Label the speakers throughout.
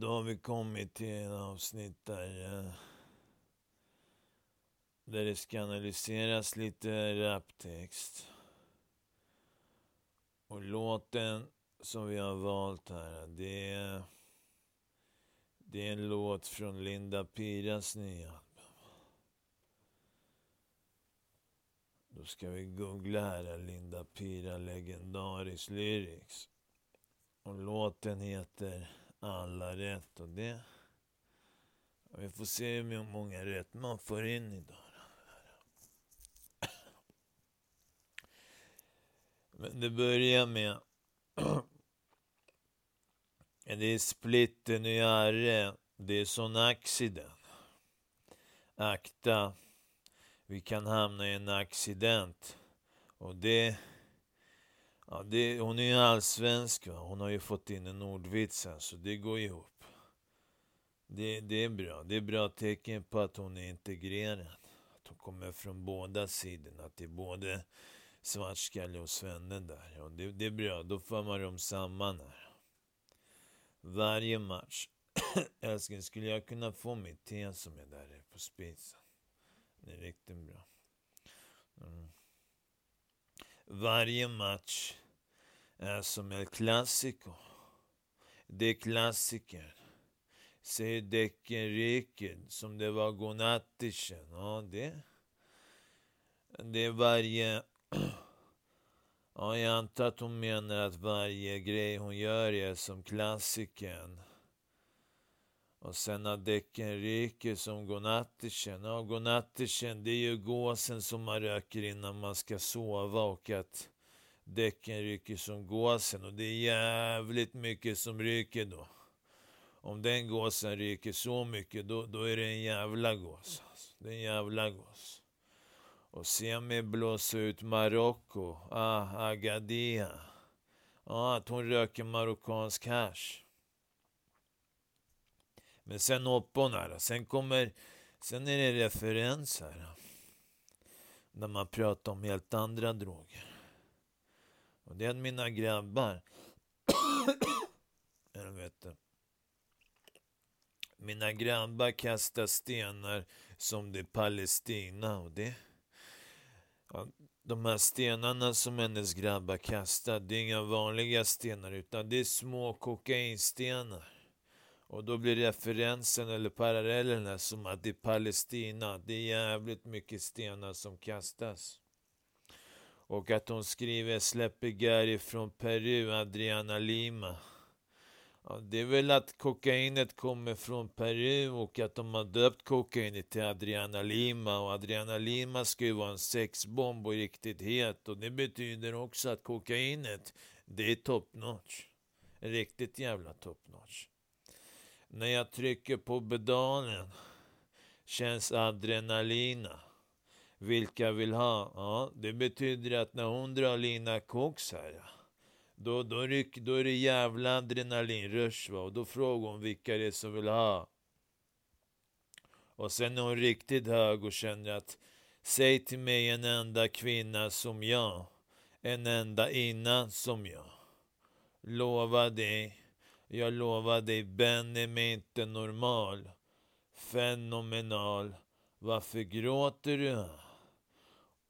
Speaker 1: då har vi kommit till en avsnitt där, eh, där det ska analyseras lite raptext. Och låten som vi har valt här, det är, det är en låt från Linda Piras nya album. Då ska vi googla här, Linda Pira Legendarisk Lyrics. Och låten heter alla rätt och det... Vi får se hur många rätt man får in idag. Men det börjar med... det är splitten i arre. Det är sån accident. Akta. Vi kan hamna i en accident. Och det... Ja, det, hon är ju allsvensk. Va? Hon har ju fått in en ordvits här, så det går ihop. Det, det är bra. Det är bra tecken på att hon är integrerad. Att hon kommer från båda sidorna. Att det är både svartskalle och svenne där. Ja, det, det är bra. Då får man dem samman här. Varje match. Älskling, skulle jag kunna få mitt te som är där på spisen? Det är riktigt bra. Mm. Varje match Eh, som är klassiker. Det är klassiker. Säger däcken som det var godnattischen. Ja, det... Det är varje... Ja, jag antar att hon menar att varje grej hon gör är som klassikern. Och sen har däcken ryker som godnattischen. Ja, godnattischen, det är ju gåsen som man röker innan man ska sova och att däcken ryker som gåsen. Och det är jävligt mycket som ryker då. Om den gåsen ryker så mycket, då, då är det en jävla gås. Alltså. Det är en jävla gås. Och se mig blåsa ut Marocko. Ah, Agadia. Ah, att hon röker marockansk hash. Men sen hoppar hon här. Sen kommer... Sen är det referenser. När man pratar om helt andra droger. Och det är mina grabbar... Mina grabbar kastar stenar som det är Palestina och det... Ja, de här stenarna som hennes grabbar kastar, det är inga vanliga stenar utan det är små kokainstenar. Och då blir referensen eller parallellen som att det är Palestina. Det är jävligt mycket stenar som kastas. Och att hon skriver släpper Gary från Peru, Adriana Lima. Ja, det är väl att kokainet kommer från Peru och att de har döpt kokainet till Adriana Lima. Och Adriana Lima ska ju vara en sexbomb och riktigt het. Och det betyder också att kokainet, det är top notch. Riktigt jävla top notch. När jag trycker på pedalen känns adrenalina. Vilka vill ha? Ja, det betyder att när hon drar Lina Cox här, då, då, ryck, då är det jävla adrenalinrush va. Och då frågar hon vilka det är som vill ha. Och sen är hon riktigt hög och känner att säg till mig en enda kvinna som jag. En enda innan som jag. Lova dig jag lovar dig, Ben är mig inte normal. Fenomenal. Varför gråter du?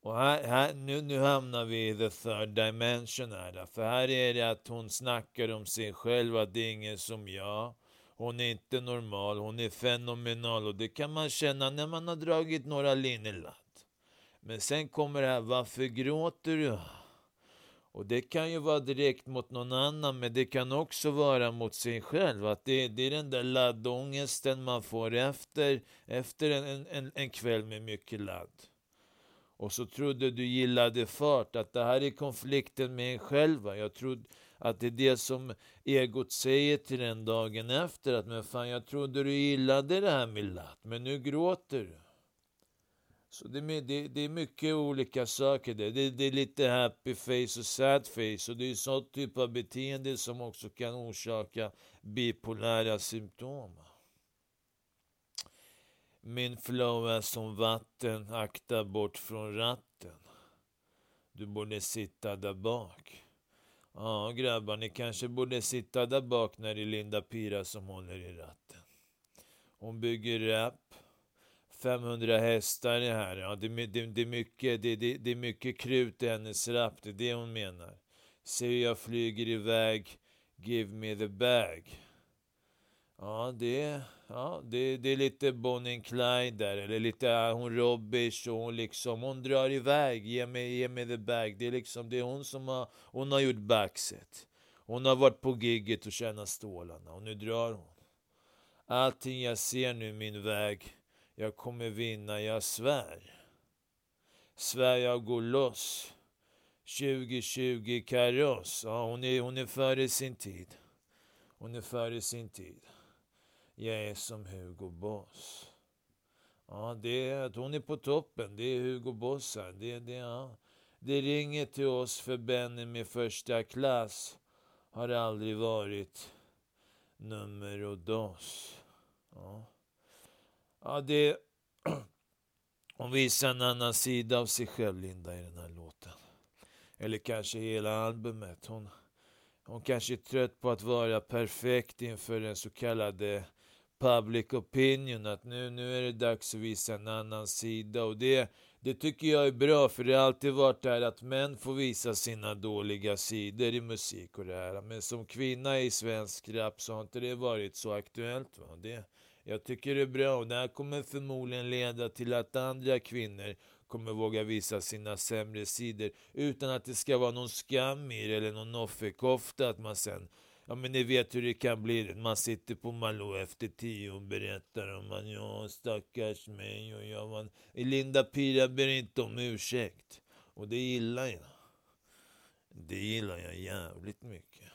Speaker 1: Och här, här, nu, nu hamnar vi i the third dimension här. För här är det att hon snackar om sig själv, att det är ingen som jag. Hon är inte normal, hon är fenomenal. Och det kan man känna när man har dragit några linjer. Men sen kommer det här, varför gråter du? Och det kan ju vara direkt mot någon annan, men det kan också vara mot sig själv. Att det, det är den där laddångesten man får efter, efter en, en, en kväll med mycket ladd. Och så trodde du gillade fart, att det här är konflikten med en själv. Jag trodde att det är det som egot säger till den dagen efter. Att men fan, jag trodde du gillade det här med latt. men nu gråter du. Så det, är, det, det är mycket olika saker där. Det, det, är lite happy face och sad face. Och det är sånt typ av beteende som också kan orsaka bipolära symptom. Min flow är som vatten, akta bort från ratten. Du borde sitta där bak. Ja, grabbar, ni kanske borde sitta där bak när det är Linda Pira som håller i ratten. Hon bygger rap. 500 hästar är här. Ja, det, det, det, är mycket, det, det, det är mycket krut i hennes rap, det är det hon menar. Se hur jag flyger iväg, give me the bag. Ja, det, ja, det, det är lite Bonnie Clyde där, eller lite hon Robbish och hon liksom, hon drar iväg, ge mig, ge mig the bag. Det är liksom, det är hon som har, hon har gjort backset. Hon har varit på gigget och tjänat stålarna och nu drar hon. Allting jag ser nu min väg, jag kommer vinna, jag svär. Svär jag går loss. 2020 kaross. Ja, hon är, hon är före sin tid. Hon är före sin tid. Jag är som Hugo Boss. Ja, det är att hon är på toppen. Det är Hugo Boss här. Det, det, ja. det ringer till oss för Benny med första klass. Har aldrig varit nummer och dos. Ja, ja det... Hon visar en annan sida av sig själv, Linda, i den här låten. Eller kanske hela albumet. Hon, hon kanske är trött på att vara perfekt inför den så kallade public opinion. Att nu, nu är det dags att visa en annan sida. Och det, det tycker jag är bra, för det har alltid varit det här att män får visa sina dåliga sidor i musik och det här. Men som kvinna i svensk rap så har inte det varit så aktuellt. Va? Det, jag tycker det är bra och det här kommer förmodligen leda till att andra kvinnor kommer våga visa sina sämre sidor utan att det ska vara någon skam i det eller någon offerkofta att man sen Ja men ni vet hur det kan bli. Man sitter på Malou efter tio och berättar om att ja stackars mig och jag var... Linda Pira ber inte om ursäkt. Och det gillar jag. Det gillar jag jävligt mycket.